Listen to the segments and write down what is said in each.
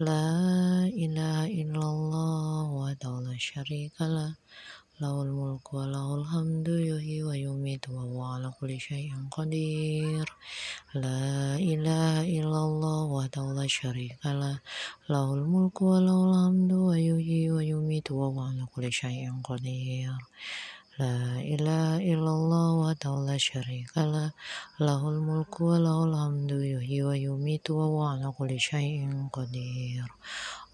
La ilaha illallah wa ta'ala syarika la Lahul mulku wa lahul hamdu yuhi wa yumit wa wa ala kulli syai'an qadir. La ilaha illallah wa ta'ala syarika la Lahul mulku wa lahul hamdu wa yuhi wa yumit wa wa ala kulli syai'an qadir. لا إله إلا الله وحده لا شريك له له الملك وله الحمد يحيي ويميت وهو على كل شيء قدير.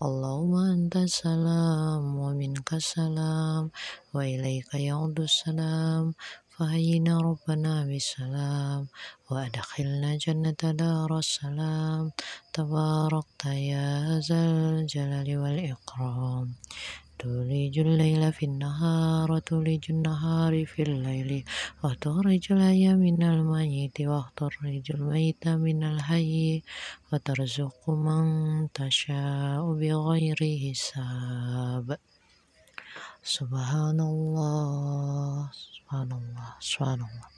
اللهم أنت السلام ومنك السلام وإليك يعود السلام فهينا ربنا بالسلام وأدخلنا جنة دار السلام. تباركت يا ذا الجلال والإكرام. تولج الليل في النهار وتولج النهار في الليل. وتخرج الحي من الميت وتخرج الميت من الحي. وترزق من تشاء بغير حساب. سبحان الله سبحان الله سبحان الله.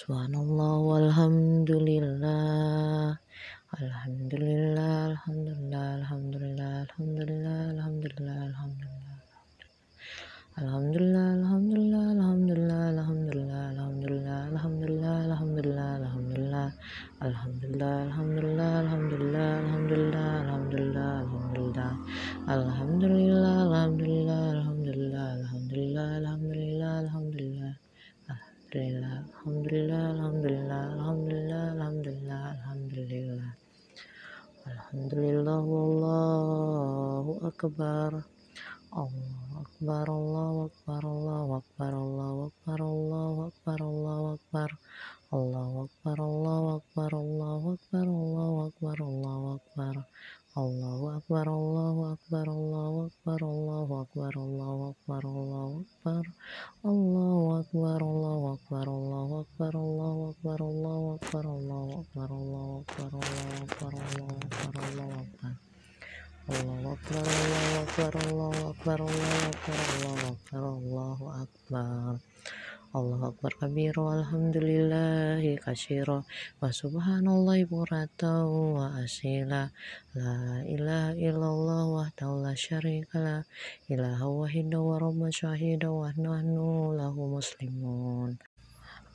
Subhanallah walhamdulillah. Alhamdulillah, alhamdulillah, alhamdulillah, alhamdulillah, alhamdulillah, alhamdulillah. Alhamdulillah, alhamdulillah, alhamdulillah, alhamdulillah, alhamdulillah, alhamdulillah, alhamdulillah, alhamdulillah. Alhamdulillah, alhamdulillah, alhamdulillah, alhamdulillah, alhamdulillah, alhamdulillah. Alhamdulillah, alhamdulillah, alhamdulillah, alhamdulillah, alhamdulillah, alhamdulillah. Alhamdulillah alhamdulillah alhamdulillah alhamdulillah alhamdulillah alhamdulillah. Alhamdulillah wallahu akbar. Allah akbar Allah akbar Allah akbar Allah akbar Allah akbar Allah akbar. Allah akbar Allah akbar Allahu akbar akbar Allahu akbar Allahu akbar Allahu akbar Allahu akbar Allahu akbar Allahu akbar Allahu akbar Allahu akbar Allahu akbar Allahu akbar Allahu akbar Allahu akbar Allah Akbar kabira walhamdulillahi kasira wa subhanallahi burata wa asila la ilaha illallah wahdahu la syarika la ilaha wahida wa rabba syahida wa nahnu lahu muslimun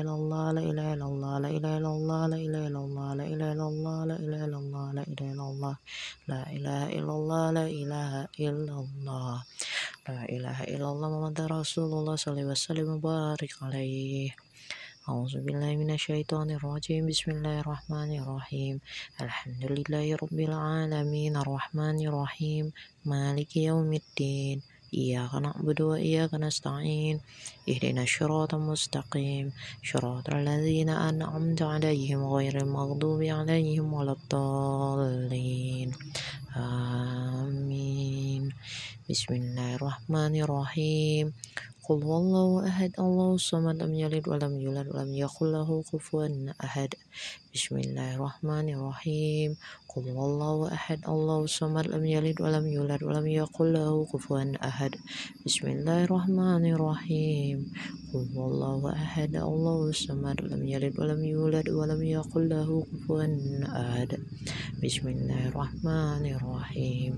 إلا الله لا إله إلا الله لا إله إلا الله لا إله إلا الله لا إله إلا الله لا إله إلا الله لا إله إلا الله لا إله إلا الله لا إله إلا الله لا إله إلا الله محمد رسول الله صلى الله عليه وسلم وبارك عليه أعوذ بالله من الشيطان الرجيم بسم الله الرحمن الرحيم الحمد لله رب العالمين الرحمن الرحيم مالك يوم الدين إياك نعبد وإياك نستعين اهدنا الصراط المستقيم. صراط الذين أنعمت عليهم غير المغضوب عليهم ولا الضالين. آمين. بسم الله الرحمن الرحيم. قل هو الله أحد الله الصمد لم يلد ولم يولد ولم يكن له كفوا أحد. بسم الله الرحمن الرحيم قل هو الله أحد الله الصمد لم يلد ولم يولد ولم يقل له كفوا أحد بسم الله الرحمن الرحيم قل هو الله أحد الله الصمد لم يلد ولم يولد ولم يقل له كفوا أحد بسم الله الرحمن الرحيم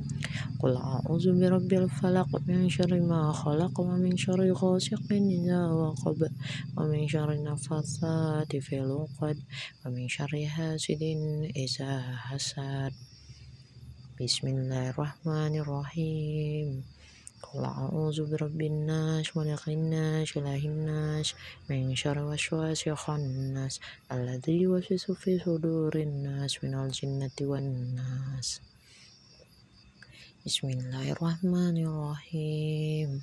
قل أعوذ برب الفلق من شر ما خلق ومن شر غاسق إذا وقب ومن شر النفاثات في العقد ومن شر حاسد إذا حسد. بسم الله الرحمن الرحيم. قل أعوذ برب الناس ملك الناس إله الناس من شر وسواس الخناس الذي يوسوس في صدور الناس من الجنة والناس. بسم الله الرحمن الرحيم.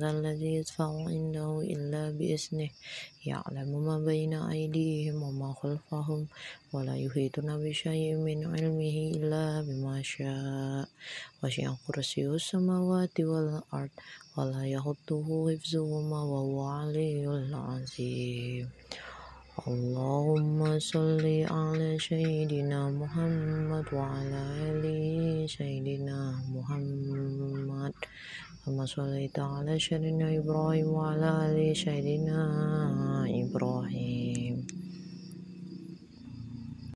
ذا الذي يدفع عنده إلا بإذنه. يعلم ما بين أيديهم وما خلفهم ولا يحيطون بشيء من علمه إلا بما شاء. وسع كرسيه السماوات والأرض ولا يحطه حفظهما وهو علي العظيم. اللهم صل على سيدنا محمد وعلى آل سيدنا محمد. كما صليت على سيدنا إبراهيم وعلى آل سيدنا إبراهيم.